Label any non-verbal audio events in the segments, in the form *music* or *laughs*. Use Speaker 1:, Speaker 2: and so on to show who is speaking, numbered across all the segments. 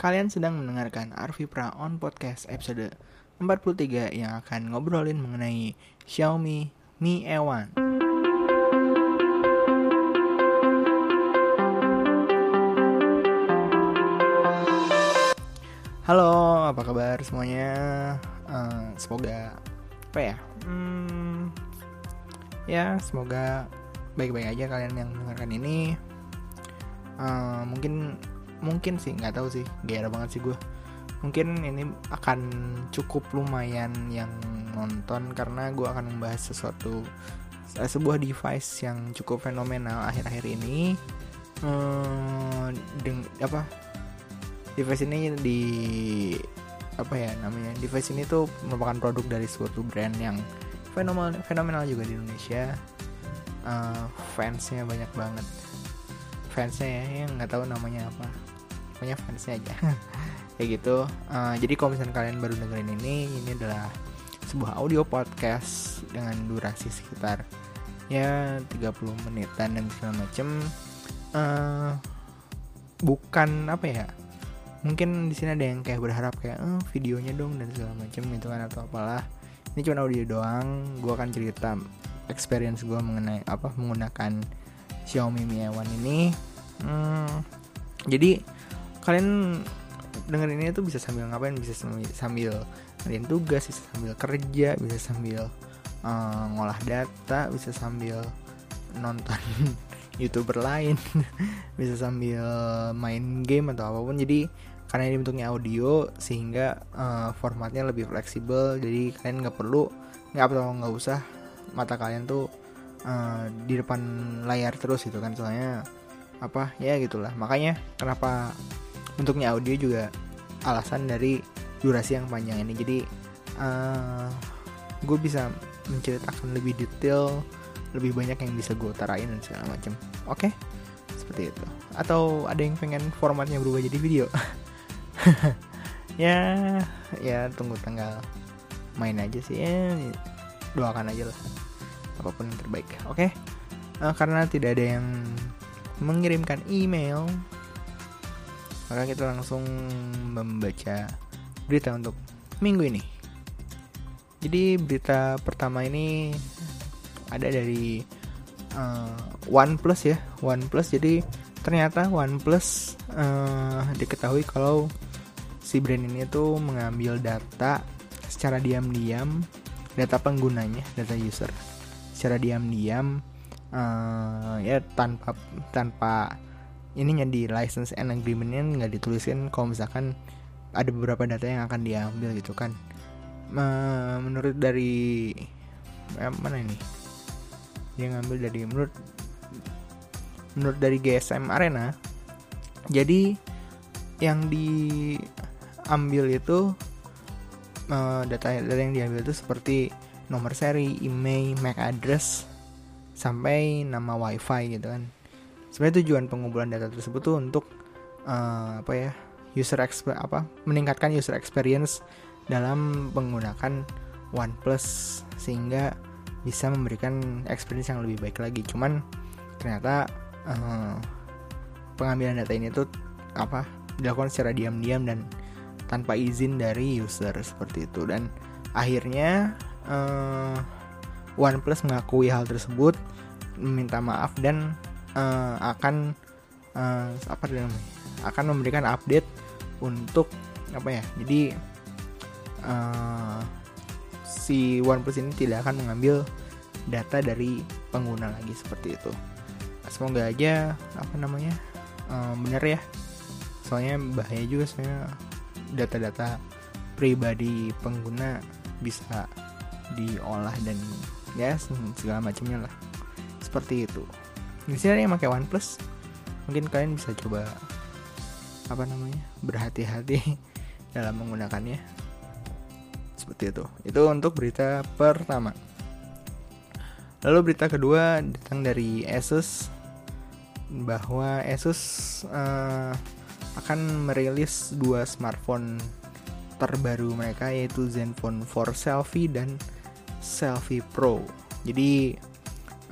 Speaker 1: Kalian sedang mendengarkan Arvi Pra on Podcast episode 43 yang akan ngobrolin mengenai Xiaomi Mi E1. Halo, apa kabar semuanya? Uh, semoga apa ya? Hmm, ya, semoga baik-baik aja kalian yang mendengarkan ini. Uh, mungkin mungkin sih nggak tahu sih, gaya banget sih gue. Mungkin ini akan cukup lumayan yang nonton karena gue akan membahas sesuatu eh, sebuah device yang cukup fenomenal akhir-akhir ini. Deng apa? Device ini di apa ya namanya? Device ini tuh merupakan produk dari suatu brand yang fenomenal fenomenal juga di Indonesia. Uh, fansnya banyak banget fansnya ya yang nggak tahu namanya apa. Pokoknya fansnya aja. *laughs* Kayak gitu. Uh, jadi kalau misalnya kalian baru dengerin ini ini adalah sebuah audio podcast dengan durasi sekitar ya 30 menitan dan segala macem. Uh, bukan apa ya mungkin di sini ada yang kayak berharap kayak eh, videonya dong dan segala macam gitu kan atau apalah. Ini cuma audio doang. Gue akan cerita experience gue mengenai apa menggunakan Xiaomi Mi A1 ini. Hmm, jadi kalian dengerin ini tuh bisa sambil ngapain? Bisa sambil, sambil tugas bisa sambil kerja bisa sambil uh, ngolah data bisa sambil nonton *laughs* youtuber lain *laughs* bisa sambil main game atau apa pun. Jadi karena ini bentuknya audio sehingga uh, formatnya lebih fleksibel. Jadi kalian nggak perlu nggak perlu nggak usah mata kalian tuh uh, di depan layar terus gitu kan soalnya apa ya gitulah. Makanya kenapa bentuknya audio juga alasan dari durasi yang panjang ini. Jadi uh, gue bisa menceritakan lebih detail lebih banyak yang bisa gue utarain dan segala macam. Oke? Okay? seperti itu. Atau ada yang pengen formatnya berubah jadi video? *laughs* Ya ya tunggu tanggal main aja sih. Ya doakan aja lah apa pun yang terbaik oke? Okay? uh, karena tidak ada yang mengirimkan email maka kita langsung membaca berita untuk minggu ini. Jadi berita pertama ini ada dari uh, OnePlus ya OnePlus. Jadi ternyata OnePlus uh, diketahui kalau si brand ini tuh mengambil data secara diam-diam data penggunanya data user secara diam-diam uh, ya tanpa tanpa ininya di license and agreementnya nggak dituliskan kalau misalkan ada beberapa data yang akan diambil gitu kan. Uh, menurut dari eh, mana ini? Dia ngambil dari menurut menurut dari GSM Arena jadi yang diambil itu uh, data data yang diambil itu seperti nomor seri, email, MAC address sampai nama WiFi gitu kan. Sebenarnya tujuan pengumpulan data tersebut tuh untuk uh, apa ya user exp apa meningkatkan user experience dalam menggunakan OnePlus sehingga bisa memberikan experience yang lebih baik lagi cuman ternyata uh, pengambilan data ini tuh apa dilakukan secara diam-diam dan tanpa izin dari user seperti itu dan akhirnya uh, OnePlus mengakui hal tersebut meminta maaf dan uh, akan uh, apa namanya akan memberikan update untuk apa ya jadi uh, si OnePlus ini tidak akan mengambil data dari pengguna lagi seperti itu. Semoga aja apa namanya um, bener ya. Soalnya bahaya juga saya data-data pribadi pengguna bisa diolah dan ya segala macamnya lah. Seperti itu. Di sini yang pakai OnePlus, mungkin kalian bisa coba apa namanya berhati-hati *laughs* dalam menggunakannya seperti itu itu untuk berita pertama lalu berita kedua datang dari Asus bahwa Asus uh, akan merilis dua smartphone terbaru mereka yaitu Zenfone 4 Selfie dan Selfie Pro. Jadi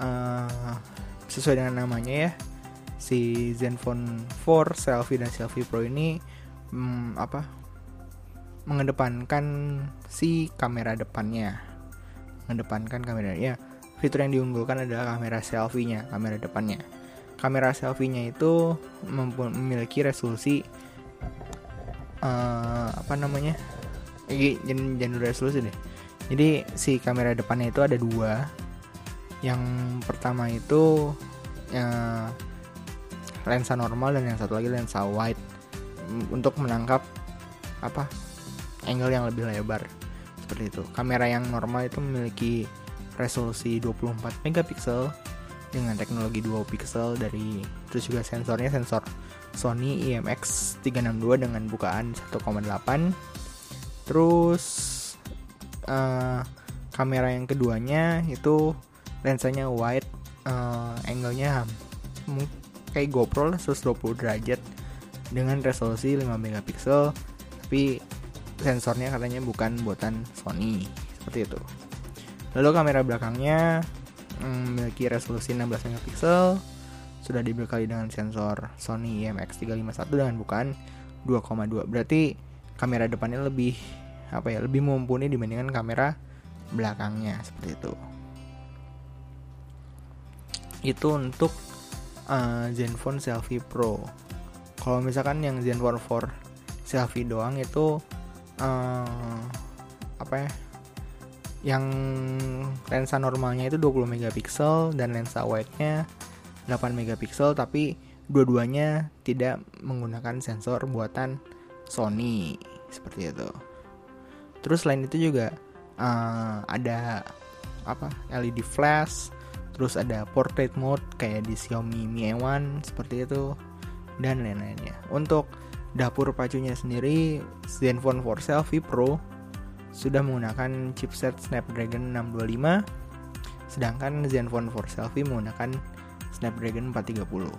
Speaker 1: uh, sesuai dengan namanya ya si Zenfone 4 Selfie dan Selfie Pro ini hmm, apa mengedepankan si kamera depannya. Mengedepankan kamera ya. Fitur yang diunggulkan adalah kamera selfie-nya kamera depannya. Kamera selfie-nya itu memiliki resolusi uh, apa namanya? Jangan jangan resolusi deh jadi si kamera depannya itu ada dua. Yang pertama itu uh, lensa normal dan yang satu lagi lensa wide. Untuk menangkap apa angle yang lebih lebar. Seperti itu. Kamera yang normal itu memiliki resolusi 24 megapiksel dengan teknologi dual pixel dari terus juga sensornya sensor Sony IMX362 dengan bukaan 1,8 terus uh, kamera yang keduanya itu lensanya wide uh, angle-nya kayak GoPro lah 120 derajat dengan resolusi 5 megapiksel tapi sensornya katanya bukan buatan Sony seperti itu. Lalu kamera belakangnya mm, memiliki resolusi 16 megapiksel sudah dibekali dengan sensor Sony IMX351 dengan bukaan 2,2 berarti kamera depannya lebih apa ya lebih mumpuni dibandingkan kamera belakangnya seperti itu itu untuk uh, Zenfone Selfie Pro kalau misalkan yang Zenfone 4 selfie doang itu uh, apa ya yang lensa normalnya itu 20 megapiksel dan lensa wide-nya 8 megapiksel tapi dua-duanya tidak menggunakan sensor buatan Sony seperti itu. Terus selain itu juga uh, ada apa LED flash, terus ada portrait mode kayak di Xiaomi Mi A1 seperti itu dan lain-lainnya. Untuk Dapur pacunya sendiri Zenfone 4 Selfie Pro sudah menggunakan chipset Snapdragon 625 sedangkan Zenfone 4 Selfie menggunakan Snapdragon 430.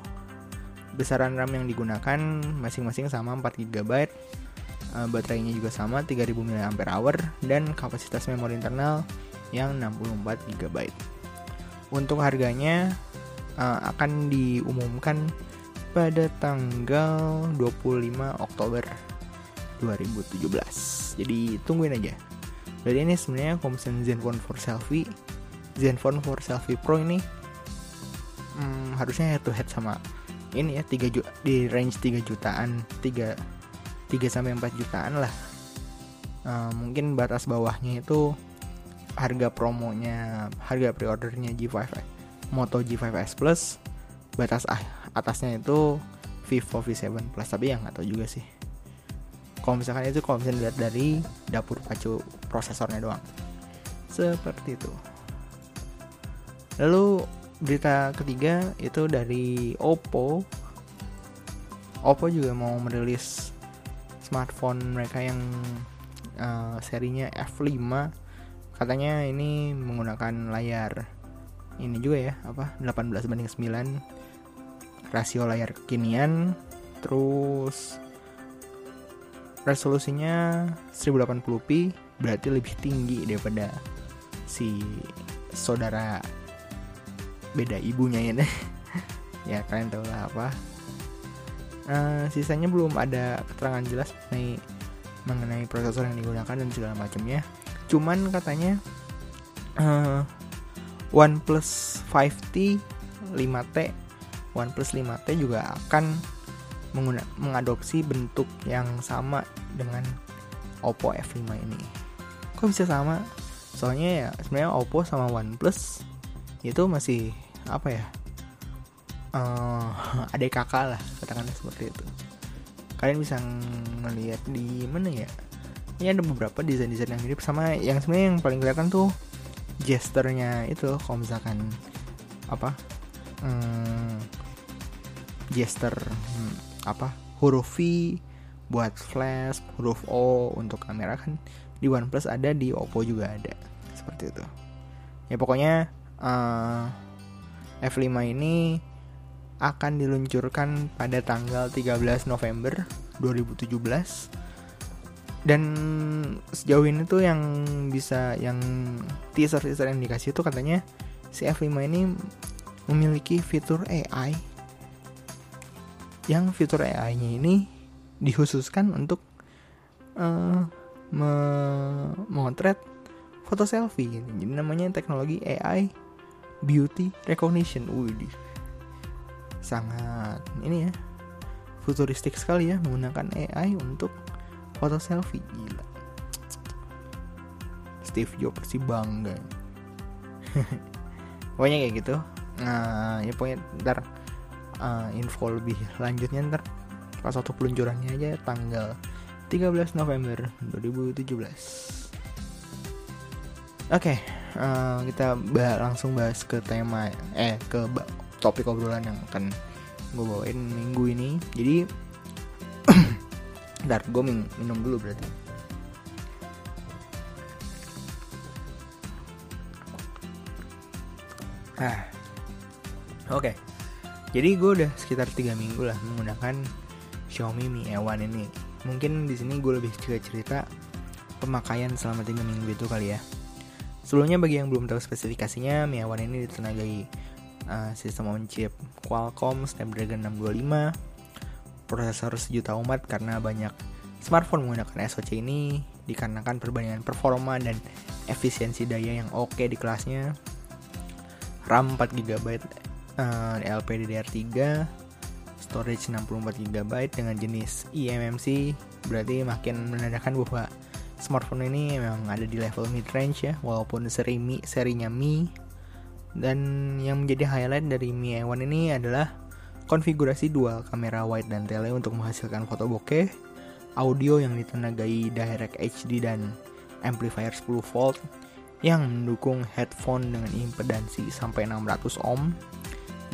Speaker 1: Besaran RAM yang digunakan masing-masing sama 4 GB. Uh, baterainya juga sama 3000 mAh dan kapasitas memori internal yang 64 GB. Untuk harganya uh, akan diumumkan pada tanggal 25 Oktober 2017. Jadi tungguin aja. Jadi ini sebenarnya kalau Zenfone 4 Selfie, Zenfone 4 Selfie Pro ini hmm, harusnya head to head sama ini ya 3 juta di range 3 jutaan, 3 3 sampai 4 jutaan lah. Uh, mungkin batas bawahnya itu harga promonya, harga pre-ordernya G5 Moto G5S Plus batas ah, atasnya itu Vivo V7 Plus. Tapi yang nggak tahu juga sih. Kalau misalkan itu kalau misalnya lihat dari dapur pacu prosesornya doang. Seperti itu. Lalu berita ketiga itu dari Oppo. Oppo juga mau merilis smartphone mereka yang uh, serinya F5 katanya ini menggunakan layar ini juga ya apa 18 banding 9 rasio layar kekinian terus resolusinya 1080p berarti lebih tinggi daripada si saudara beda ibunya *laughs* ya ya kalian tahu lah apa uh, sisanya belum ada keterangan jelas mengenai mengenai prosesor yang digunakan dan segala macamnya cuman katanya uh, OnePlus 5T 5T OnePlus 5T juga akan mengadopsi bentuk yang sama dengan Oppo F5 ini. Kok bisa sama? Soalnya ya sebenarnya Oppo sama OnePlus itu masih apa ya? Uh, ada kakak lah katakanlah seperti itu. Kalian bisa ngelihat di mana ya? Ini ada beberapa desain-desain yang mirip sama yang sebenarnya yang paling kelihatan tuh gesturnya itu kalau misalkan apa hmm, gesture hmm, apa huruf V buat flash huruf O untuk kamera kan di OnePlus ada di Oppo juga ada seperti itu ya pokoknya uh, F5 ini akan diluncurkan pada tanggal 13 November 2017 dan sejauh ini tuh yang bisa yang teaser teaser yang dikasih tuh katanya si F5 ini memiliki fitur AI yang fitur AI-nya ini dikhususkan untuk uh, memotret foto selfie. Jadi namanya teknologi AI beauty recognition. Wih, sangat ini ya futuristik sekali ya menggunakan AI untuk foto selfie. Gila. Steve Jobs pasti bangga. *laughs* pokoknya kayak gitu. Nah, ya pokoknya ntar uh, info lebih lanjutnya ntar pas waktu peluncurannya aja tanggal 13 November 2017 Oke, okay, uh, kita bah langsung bahas ke tema eh ke topik obrolan yang akan gue bawain minggu ini. Jadi, *clears throat* ntar gue min minum dulu berarti. Ah, oke. Okay. Jadi gue udah sekitar tiga minggu lah menggunakan Xiaomi Mi A1 ini mungkin di sini gue lebih juga cerita pemakaian selama 3 minggu itu kali ya. Sebelumnya bagi yang belum tahu spesifikasinya, Mi A1 ini ditenagai uh, sistem on chip Qualcomm Snapdragon 625, prosesor sejuta umat karena banyak smartphone menggunakan SoC ini dikarenakan perbandingan performa dan efisiensi daya yang oke di kelasnya. RAM 4 GB uh, LPDDR3 storage 64 GB dengan jenis eMMC berarti makin menandakan bahwa smartphone ini memang ada di level mid range ya walaupun seri Mi serinya Mi dan yang menjadi highlight dari Mi A1 ini adalah konfigurasi dual kamera wide dan tele untuk menghasilkan foto bokeh, audio yang ditenagai Direct HD dan amplifier 10 volt yang mendukung headphone dengan impedansi sampai 600 ohm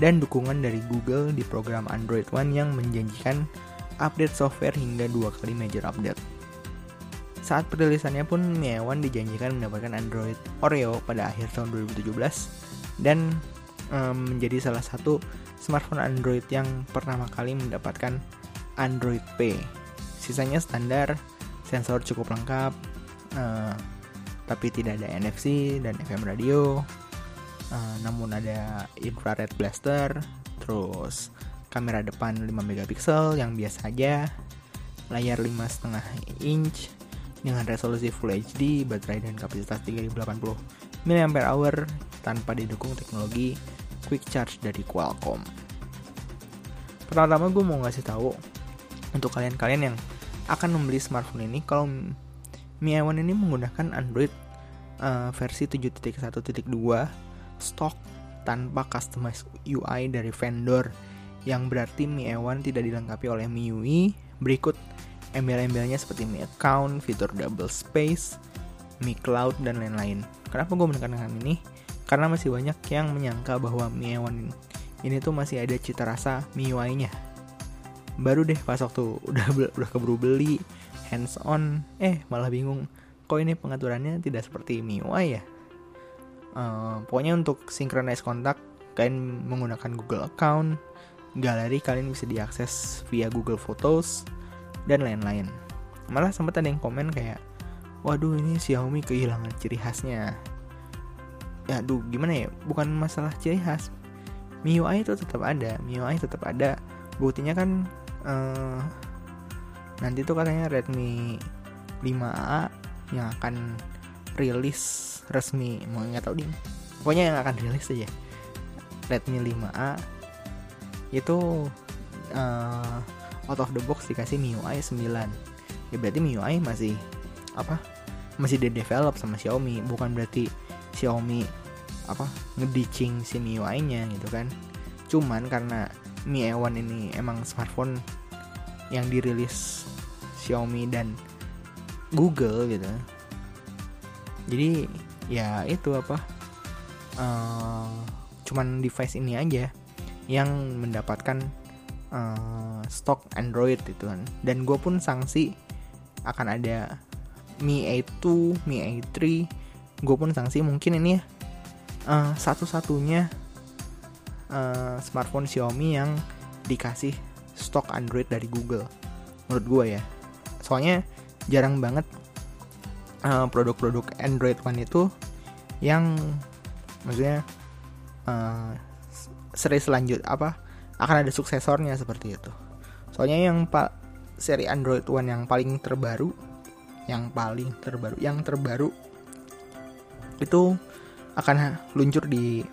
Speaker 1: dan dukungan dari Google di program Android One yang menjanjikan update software hingga dua kali major update. Saat perilisannya pun Mi One dijanjikan mendapatkan Android Oreo pada akhir tahun 2017 dan um, menjadi salah satu smartphone Android yang pertama kali mendapatkan Android P. Sisanya standar, sensor cukup lengkap, uh, tapi tidak ada NFC dan FM radio, uh, namun ada infrared blaster terus kamera depan 5 megapiksel yang biasa aja layar 5,5 inch dengan resolusi Full HD, baterai dan kapasitas 3080 mAh tanpa didukung teknologi quick charge dari Qualcomm. Pertama-tama gue mau ngasih tahu untuk kalian-kalian yang akan membeli smartphone ini kalau Mi A1 ini menggunakan Android uh, versi 7.1.2 stok tanpa customize UI dari vendor yang berarti Mi A1 tidak dilengkapi oleh MIUI berikut embel-embelnya seperti Mi Account, fitur double space, Mi Cloud, dan lain-lain. Kenapa gue menekankan ini? Karena masih banyak yang menyangka bahwa Mi A1 ini tuh masih ada cita rasa MIUI-nya. Baru deh pas waktu udah udah keburu beli, hands on, eh malah bingung. Kok ini pengaturannya tidak seperti MIUI ya? uh, pokoknya untuk synchronize kontak kalian menggunakan Google account galeri kalian bisa diakses via Google Photos dan lain-lain malah sempat ada yang komen kayak waduh ini Xiaomi kehilangan ciri khasnya ya aduh gimana ya? Bukan masalah ciri khas. MIUI itu tetap ada MIUI tetap ada. Buktinya kan uh, nanti tuh katanya Redmi 5A yang akan rilis resmi. Mau nggak tahu nih pokoknya yang akan rilis aja. Redmi 5A itu uh, out of the box dikasih MIUI 9 ya berarti MIUI masih apa? Masih di develop sama Xiaomi. Bukan berarti Xiaomi apa ngeditching si MIUI nya gitu kan. Cuman karena Mi A1 ini emang smartphone yang dirilis Xiaomi dan Google gitu. Jadi ya itu apa uh, cuman device ini aja yang mendapatkan uh, stok Android itu kan. Dan gue pun sanksi akan ada Mi A2, Mi A3 gue pun sanksi mungkin ini uh, satu-satunya uh, smartphone Xiaomi yang dikasih stok Android dari Google menurut gue ya soalnya jarang banget eh, produk-produk Android One itu yang maksudnya uh, seri selanjut apa akan ada suksesornya seperti itu. Soalnya yang pak seri Android One yang paling terbaru yang paling terbaru yang terbaru itu akan luncur di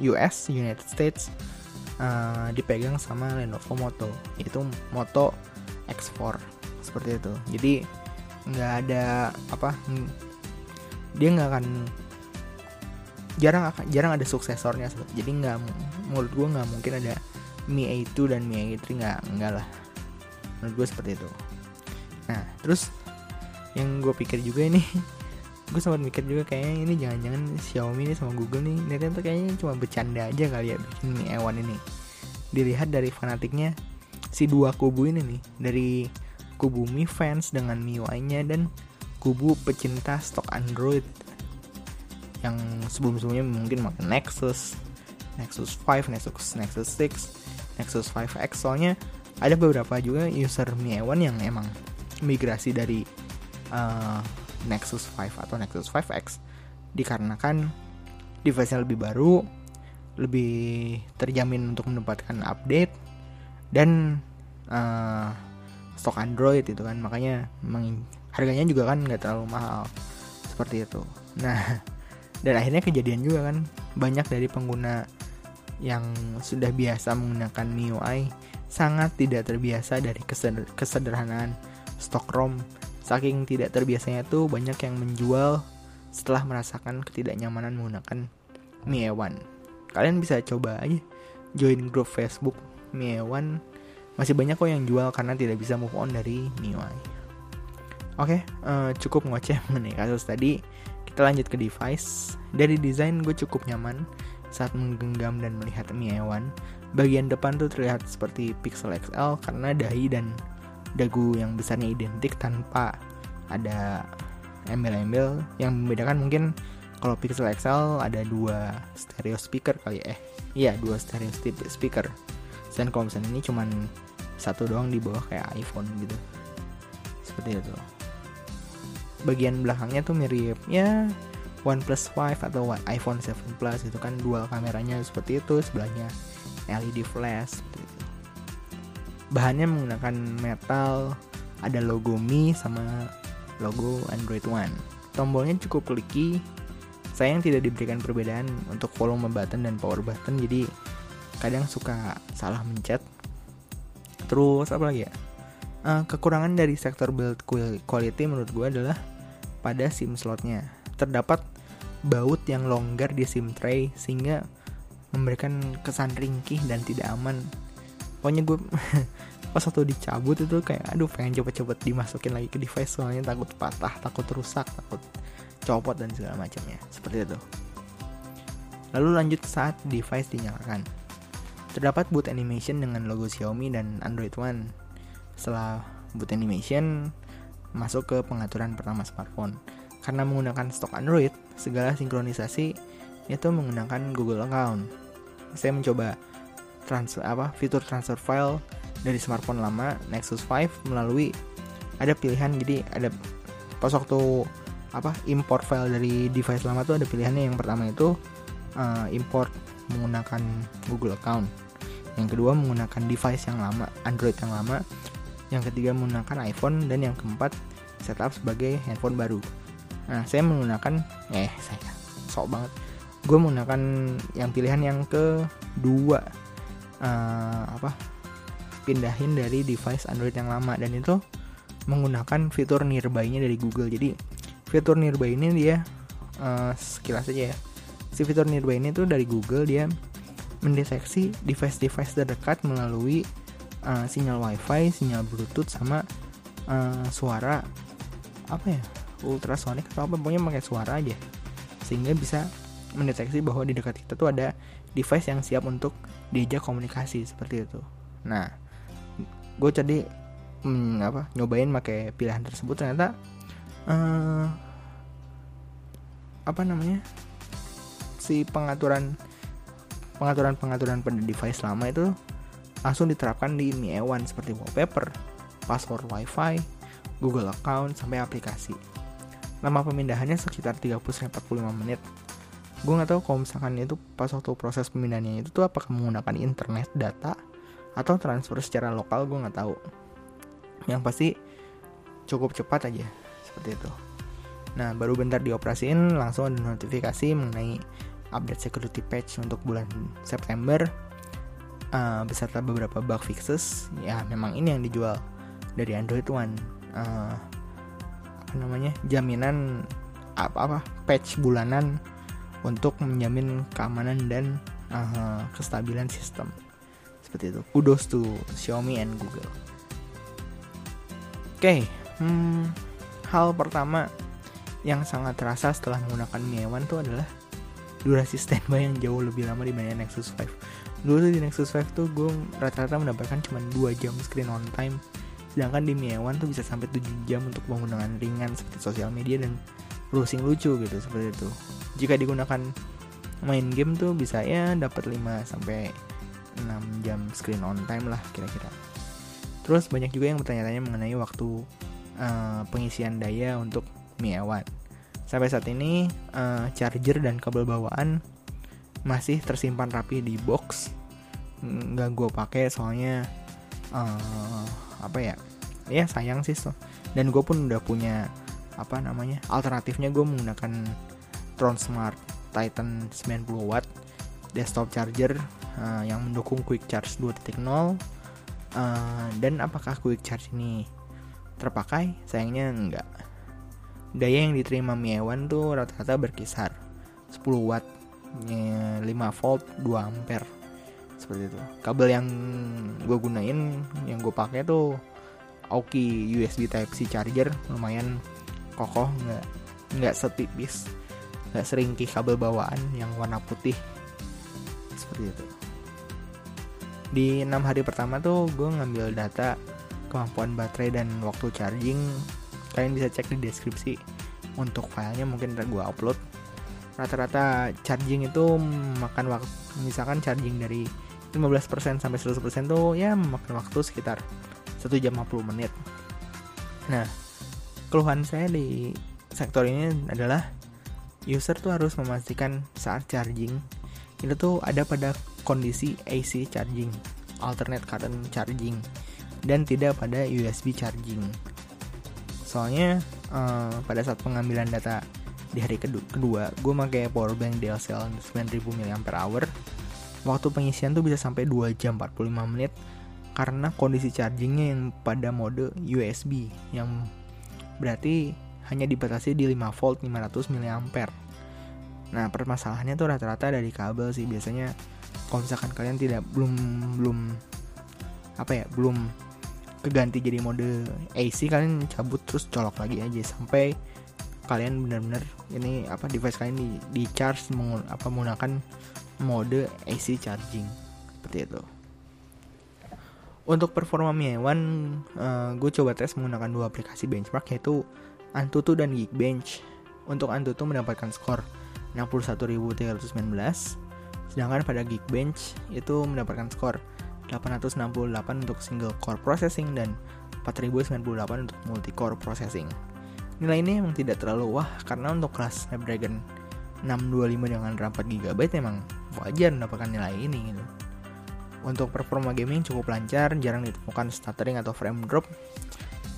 Speaker 1: US United States uh, dipegang sama Lenovo Moto. Itu Moto X4 seperti itu. Jadi nggak ada apa dia nggak akan jarang jarang ada suksesornya. Jadi nggak menurut gue nggak mungkin ada Mi A2 dan Mi A3 nggak nggak lah. Menurut gue seperti itu. Nah terus yang gue pikir juga ini gue sempat mikir juga kayaknya ini jangan-jangan Xiaomi ini sama Google nih ini tuh kayaknya cuma bercanda aja kali ya bikin Mi A1 ini. Dilihat dari fanatiknya si dua kubu ini nih dari kubu Mi fans dengan MIUI-nya dan kubu pecinta stok Android yang sebelum-sebelumnya mungkin makin Nexus, Nexus 5, Nexus Nexus 6, Nexus 5X soalnya ada beberapa juga user Mi A1 yang emang migrasi dari uh, Nexus 5 atau Nexus 5X dikarenakan device-nya lebih baru, lebih terjamin untuk mendapatkan update dan uh, stok Android itu kan makanya harganya juga kan nggak terlalu mahal seperti itu. Nah *laughs* dan akhirnya kejadian juga kan banyak dari pengguna yang sudah biasa menggunakan MIUI sangat tidak terbiasa dari keseder kesederhanaan stok ROM saking tidak terbiasanya tuh banyak yang menjual setelah merasakan ketidaknyamanan menggunakan One kalian bisa coba aja join grup Facebook One masih banyak kok yang jual karena tidak bisa move on dari MIUI Oke, uh, cukup ngoceh *laughs* mengenai kasus tadi. Kita lanjut ke device. Dari desain gue cukup nyaman saat menggenggam dan melihat Mi A1. Bagian depan tuh terlihat seperti Pixel XL karena dahi dan dagu yang besarnya identik tanpa ada embel-embel yang membedakan. Mungkin kalau Pixel XL ada dua stereo speaker kali ya. eh iya dua stereo speaker. Dan kalau misalnya ini cuman satu doang di bawah kayak iPhone gitu. Seperti itu. Bagian belakangnya tuh mirip. Ya OnePlus 5 atau iPhone 7 Plus itu kan. Dual kameranya seperti itu sebelahnya LED flash seperti itu. Bahannya menggunakan metal ada logo Mi sama logo Android One tombolnya cukup clicky sayang tidak diberikan perbedaan untuk volume button dan power button jadi kadang suka salah mencet terus apa lagi ya uh, kekurangan dari sektor build quality menurut gue adalah pada SIM slotnya. Terdapat baut yang longgar di SIM tray sehingga memberikan kesan ringkih dan tidak aman. Pokoknya gue *laughs* pas waktu dicabut itu kayak aduh pengen cepet-cepet dimasukin lagi ke device soalnya takut patah, takut rusak, takut copot dan segala macamnya. Seperti itu. Lalu lanjut saat device dinyalakan. Terdapat boot animation dengan logo Xiaomi dan Android One. Setelah boot animation, masuk ke pengaturan pertama smartphone. Karena menggunakan stok Android, segala sinkronisasi itu menggunakan Google Account. Saya mencoba transfer apa fitur transfer file dari smartphone lama Nexus 5 melalui ada pilihan jadi ada pas waktu apa import file dari device lama tuh ada pilihannya. Yang pertama itu uh, import menggunakan Google account. Yang kedua menggunakan device yang lama Android yang lama. Yang ketiga menggunakan iPhone. Dan yang keempat setup sebagai handphone baru. Nah saya menggunakan eh saya sok banget. Gue menggunakan yang pilihan yang kedua uh, apa pindahin dari device Android yang lama. Dan itu menggunakan fitur nearby-nya dari Google. Jadi fitur nearby ini dia uh, sekilas aja ya. Si fitur nearby ini tuh dari Google dia mendeteksi device-device terdekat melalui uh, sinyal WiFi, sinyal Bluetooth sama uh, suara apa ya ultrasonic atau apa. Pokoknya pakai suara aja. Sehingga bisa mendeteksi bahwa di dekat kita tuh ada device yang siap untuk diajak komunikasi seperti itu. Nah, gue tadi hmm, apa nyobain pakai pilihan tersebut ternyata uh, apa namanya si pengaturan pengaturan pengaturan pada device lama itu langsung diterapkan di Mi A1 seperti wallpaper, password WiFi, Google account sampai aplikasi. Lama pemindahannya sekitar 30-45 menit. Gue nggak tahu kalau misalkan itu pas waktu proses pemindahannya itu tuh apakah menggunakan internet data atau transfer secara lokal gue nggak tahu. yang pasti cukup cepat aja seperti itu. Nah baru bentar dioperasiin langsung ada notifikasi mengenai update security patch untuk bulan September. Uh, beserta beberapa bug fixes. Ya memang ini yang dijual dari Android One. Uh, apa namanya? Jaminan apa apa? Patch bulanan untuk menjamin keamanan dan uh, kestabilan sistem. Seperti itu. Kudos to Xiaomi and Google. Oke okay, hmm, hal pertama yang sangat terasa setelah menggunakan Mi A1 tuh adalah durasi standby yang jauh lebih lama dibanding Nexus 5 dulu tuh di Nexus 5 tuh gue rata-rata mendapatkan cuma 2 jam screen on time. Sedangkan di Mi A1 tuh bisa sampai 7 jam untuk penggunaan ringan seperti sosial media dan browsing lucu gitu seperti itu jika digunakan main game tuh bisa ya dapat 5 sampai 6 jam screen on time lah kira-kira. Terus banyak juga yang bertanya-tanya mengenai waktu uh, pengisian daya untuk Mi A1 sampai saat ini uh, charger dan kabel bawaan masih tersimpan rapi di box. Nggak gue pakai soalnya uh, apa ya? Ya sayang sih so. dan gue pun udah punya apa namanya alternatifnya gue menggunakan Tron Smart Titan 90 watt desktop charger uh, yang mendukung quick charge 2.0 uh, dan apakah quick charge ini terpakai? Sayangnya enggak. Daya yang diterima Mi A1 tuh rata-rata berkisar 10 watt 5 volt 2 ampere. Seperti itu. Kabel yang gue gunain yang gue pakai tuh Aoki USB Type C charger lumayan kokoh nggak nggak setipis nggak seringkih kabel bawaan yang warna putih. Seperti itu. Di enam hari pertama tuh gue ngambil data kemampuan baterai dan waktu charging. Kalian bisa cek di deskripsi. Untuk filenya mungkin gue upload. Rata-rata charging itu makan waktu misalkan charging dari 15% sampai 100% tuh ya memakan waktu sekitar 1 jam 50 menit. Nah keluhan saya di sektor ini adalah user tuh harus memastikan saat charging itu tuh ada pada kondisi AC charging alternate current charging dan tidak pada USB charging. Soalnya uh, pada saat pengambilan data di hari kedua, kedua gue pakai powerbank DLCL 9000 mAh waktu pengisian tuh bisa sampai 2 jam 45 menit karena kondisi chargingnya yang pada mode USB yang berarti hanya dibatasi di 5 volt 500 mAh nah permasalahannya tuh rata-rata dari kabel sih. Biasanya kalau misalkan kalian tidak belum belum apa ya belum keganti jadi mode AC kalian cabut terus colok lagi aja sampai kalian benar-benar ini apa device kalian di, di charge menggun, apa menggunakan mode AC charging. Seperti itu. Untuk performa Mi A1, uh, gue coba tes menggunakan dua aplikasi benchmark yaitu Antutu dan Geekbench. Untuk Antutu mendapatkan skor 61.319, sedangkan pada Geekbench itu mendapatkan skor 868 untuk single core processing dan 4098 untuk multi core processing. Nilai ini emang tidak terlalu wah karena untuk kelas Snapdragon 625 dengan RAM 4GB emang wajar mendapatkan nilai ini gitu. Untuk performa gaming cukup lancar, jarang ditemukan stuttering atau frame drop.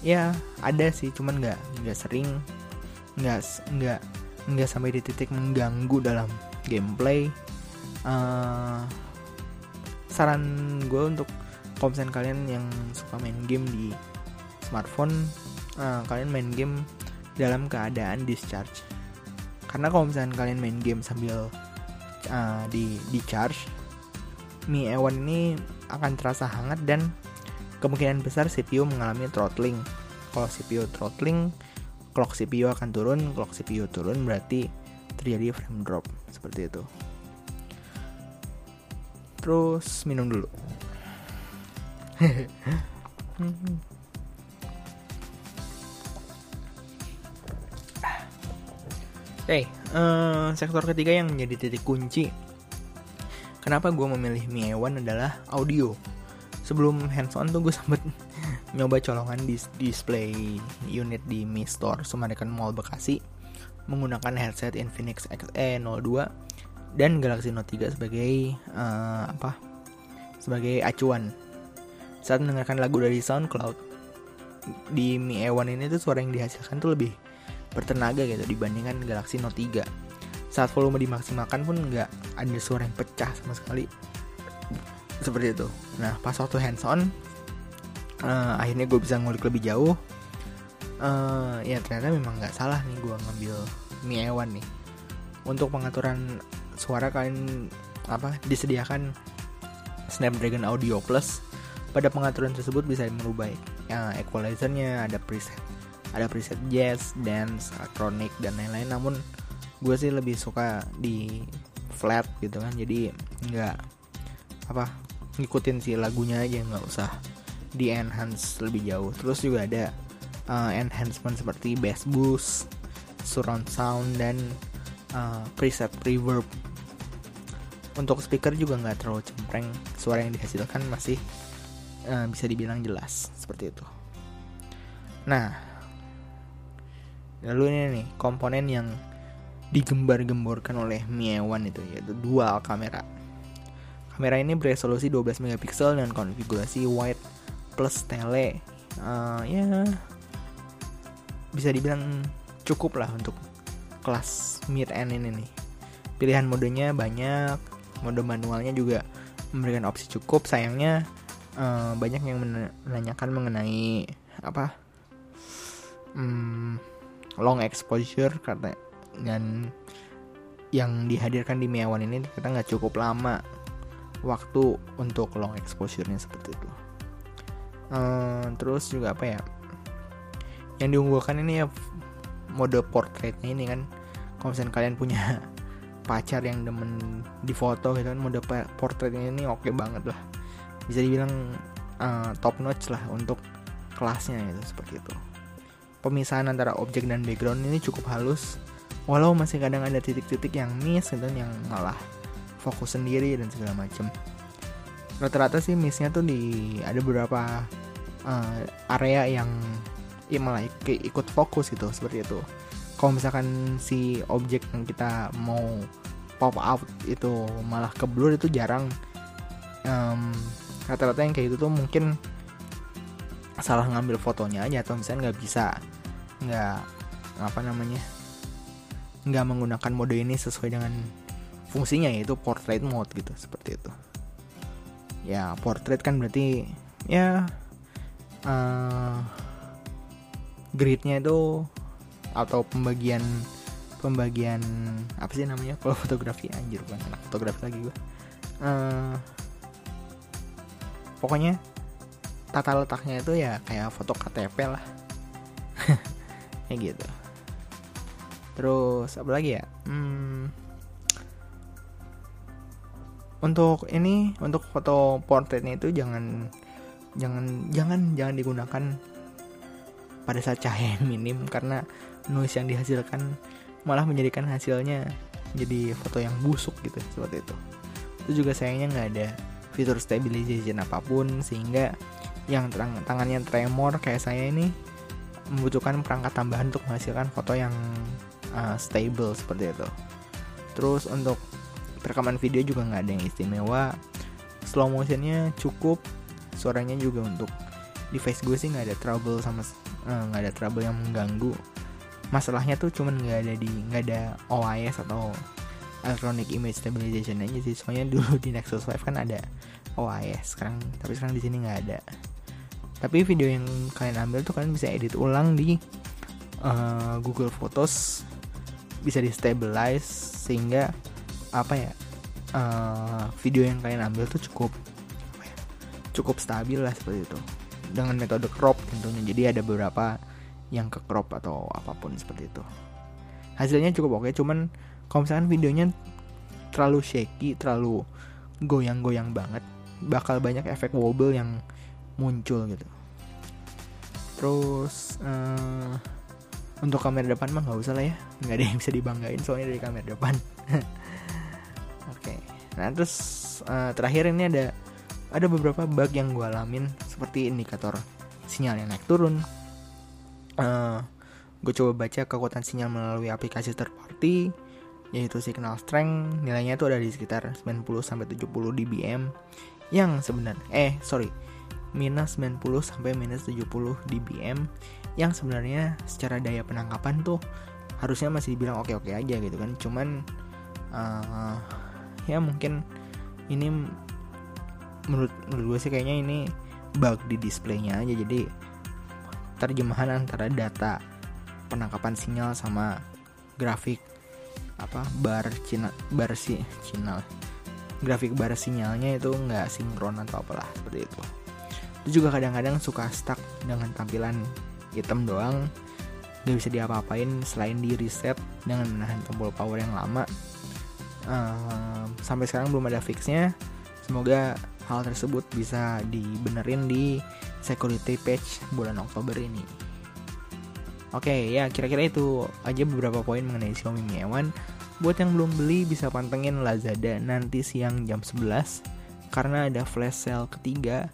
Speaker 1: Ya ada sih, cuman nggak nggak sering, nggak nggak nggak sampai di titik mengganggu dalam gameplay. Uh, saran gue untuk kalau kalian yang suka main game di smartphone, uh, kalian main game dalam keadaan discharge karena kalau misalnya kalian main game sambil uh, di di charge Mi A1 ini akan terasa hangat dan kemungkinan besar CPU mengalami throttling. Kalau CPU throttling clock CPU akan turun. Clock CPU turun berarti terjadi frame drop. Seperti itu. Terus minum dulu. *laughs* Oke, uh, eh, sektor ketiga yang menjadi titik kunci. Kenapa gue memilih Mi A1 adalah audio. Sebelum hands on tuh gue *laughs* sempet nyoba colongan di display unit di Mi Store Summarecon Mall Bekasi menggunakan headset Infinix XE02 dan Galaxy Note 3 sebagai uh, apa? Sebagai acuan. Saat mendengarkan lagu dari SoundCloud, di Mi A1 ini tuh suara yang dihasilkan tuh lebih bertenaga gitu dibandingkan Galaxy Note 3 saat volume dimaksimalkan pun nggak ada suara yang pecah sama sekali. Seperti itu. Nah pas waktu hands on uh, akhirnya gue bisa ngulik lebih jauh. Uh, ya ternyata memang nggak salah nih gue ngambil Mi A1 nih. Untuk pengaturan suara kalian apa disediakan Snapdragon Audio Plus. Pada pengaturan tersebut bisa merubah ya, equalizernya ada preset ada preset jazz, dance, electronic dan lain-lain. Namun gue sih lebih suka di flat gitu kan. Jadi nggak apa ngikutin si lagunya aja nggak usah di enhance lebih jauh. Terus juga ada uh, enhancement seperti bass boost surround sound dan uh, preset reverb. Untuk speaker juga nggak terlalu cempreng. Suara yang dihasilkan masih uh, bisa dibilang jelas seperti itu. Nah lalu ini nih komponen yang digembar-gemborkan oleh Mi A1 itu yaitu dual kamera. Kamera ini beresolusi 12 megapiksel dan konfigurasi wide plus tele. Uh, ya bisa dibilang cukup lah untuk kelas mid end ini nih. Pilihan modenya banyak mode manualnya juga memberikan opsi cukup. Sayangnya uh, banyak yang menanyakan mengenai apa hmm, long exposure karena dan yang dihadirkan di Mi A1 ini kita nggak cukup lama waktu untuk long exposure-nya seperti itu. Uh, terus juga apa ya? Yang diunggulkan ini ya mode portraitnya ini kan kalau misalnya kalian punya *laughs* pacar yang demen di foto gitu kan mode portraitnya ini oke okay banget lah. Bisa dibilang uh, top notch lah untuk kelasnya gitu seperti itu. Pemisahan antara objek dan background ini cukup halus walau masih kadang ada titik-titik yang miss gitu yang malah fokus sendiri dan segala macem. Rata-rata sih missnya tuh di ada beberapa uh, area yang ya malah ikut fokus gitu seperti itu. Kalau misalkan si objek yang kita mau pop out itu malah ke blur itu jarang. Um, rata-rata yang kayak gitu tuh mungkin salah ngambil fotonya aja atau misalnya nggak bisa nggak apa namanya nggak menggunakan mode ini sesuai dengan fungsinya yaitu portrait mode gitu seperti itu. Ya portrait kan berarti ya uh, gridnya itu atau pembagian pembagian apa sih namanya? Kalau fotografi anjir bukan anak fotografi lagi gue uh, pokoknya tata letaknya itu ya kayak foto KTP lah. Kayak *laughs* gitu terus apa lagi ya? Hmm, untuk ini untuk foto portretnya itu jangan jangan jangan jangan digunakan pada saat cahaya minim karena noise yang dihasilkan malah menjadikan hasilnya jadi foto yang busuk gitu seperti itu. Itu juga sayangnya nggak ada fitur stabilization apa pun sehingga yang terang, tangannya tremor kayak saya ini membutuhkan perangkat tambahan untuk menghasilkan foto yang uh, stable seperti itu. Terus untuk rekaman video juga nggak ada yang istimewa. Slow motionnya cukup suaranya juga untuk device gue sih nggak ada trouble sama eh, nggak uh, ada trouble yang mengganggu. Masalahnya tuh cuman nggak ada di nggak ada OIS atau electronic image stabilization aja sih. Soalnya dulu di Nexus 5 kan ada OIS sekarang tapi sekarang di sini nggak ada. Tapi video yang kalian ambil tuh kalian bisa edit ulang di uh, Google Photos bisa di stabilize sehingga apa ya uh, video yang kalian ambil tuh cukup cukup stabil lah seperti itu. Dengan metode crop tentunya. Jadi ada beberapa yang ke crop atau apa pun seperti itu. Hasilnya cukup oke cuman kalau misalkan videonya terlalu shaky terlalu goyang-goyang banget bakal banyak efek wobble yang muncul gitu. Terus uh, untuk kamera depan mah nggak usah lah ya. Nggak ada yang bisa dibanggain soalnya dari kamera depan. *laughs* Oke. Okay. nah terus uh, terakhir ini ada ada beberapa bug yang gue alamin seperti indikator sinyal yang naik turun. Uh, eh, gue coba baca kekuatan sinyal melalui aplikasi third party yaitu signal strength. Nilainya itu ada di sekitar 90 sampai 70 dBm. Yang sebenarnya eh sorry minus 90 sampai minus 70 dBm yang sebenarnya secara daya penangkapan tuh harusnya masih dibilang oke-oke aja gitu kan. Cuman uh, ya mungkin ini menurut menurut gue sih kayaknya ini bug di displaynya aja. Jadi terjemahan antara data penangkapan sinyal sama grafik apa bar cina bar si sinyal grafik bar sinyalnya itu nggak sinkron atau apalah seperti itu itu juga kadang-kadang suka stuck dengan tampilan hitam doang. Gak bisa diapa-apain selain di reset dengan menahan tombol power yang lama. Uh, sampai sekarang belum ada fixnya. Semoga hal tersebut bisa dibenerin di security patch bulan Oktober ini. Oke okay, ya kira-kira itu aja beberapa poin mengenai Xiaomi Mi A1 Buat yang belum beli bisa pantengin Lazada nanti siang jam 11 Karena ada flash sale ketiga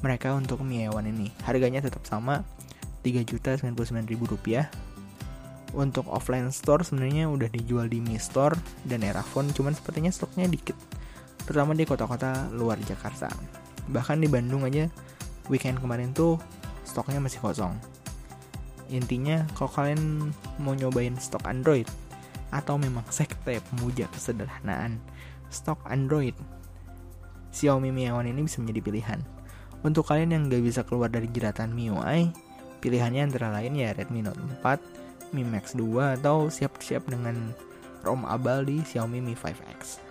Speaker 1: mereka untuk Mi A1 ini. Harganya tetap sama Rp3.099.000 Untuk offline store sebenarnya udah dijual di Mi Store dan Erafone Cuman sepertinya stoknya dikit Terutama di kota-kota luar Jakarta. Bahkan di Bandung aja weekend kemarin tuh stoknya masih kosong. Intinya kalau kalian mau nyobain stok Android atau memang sekte pemuja kesederhanaan stok Android, Xiaomi Mi A1 ini bisa menjadi pilihan. Untuk kalian yang gak bisa keluar dari jeratan MIUI, pilihannya antara lain ya Redmi Note 4, Mi Max 2, atau siap-siap dengan ROM abal di Xiaomi Mi 5X.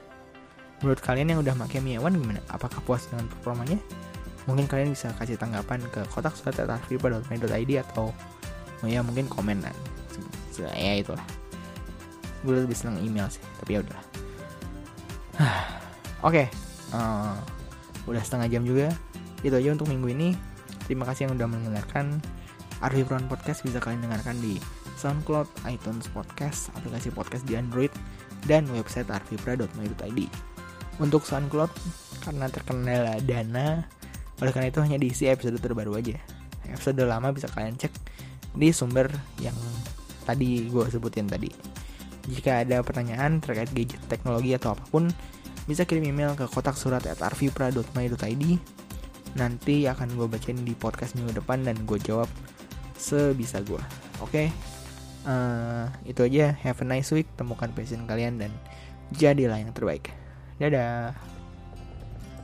Speaker 1: Menurut kalian yang udah pakai Mi A1 gimana? Apakah puas dengan performanya? Mungkin kalian bisa kasih tanggapan ke kotak surat atau oh ya mungkin komenan ya itulah gue lebih seneng email sih tapi ya udah *sighs* oke okay. uh, eh, udah setengah jam juga itu aja untuk minggu ini terima kasih yang udah mendengarkan Arfi Brown Podcast bisa kalian dengarkan di SoundCloud, iTunes Podcast, aplikasi podcast di Android, dan website arvipra.my.id. Untuk SoundCloud, karena terkendala dana, oleh karena itu hanya diisi episode terbaru aja. Episode lama bisa kalian cek di sumber yang tadi gue sebutin tadi. Jika ada pertanyaan terkait gadget teknologi atau apa pun, bisa kirim email ke kotak surat at arvipra.my.id. Nanti akan gue bacain di podcast minggu depan dan gue jawab sebisa gue. Oke, okay? uh, eh, itu aja. Have a nice week. Temukan passion kalian dan jadilah yang terbaik. Dadah.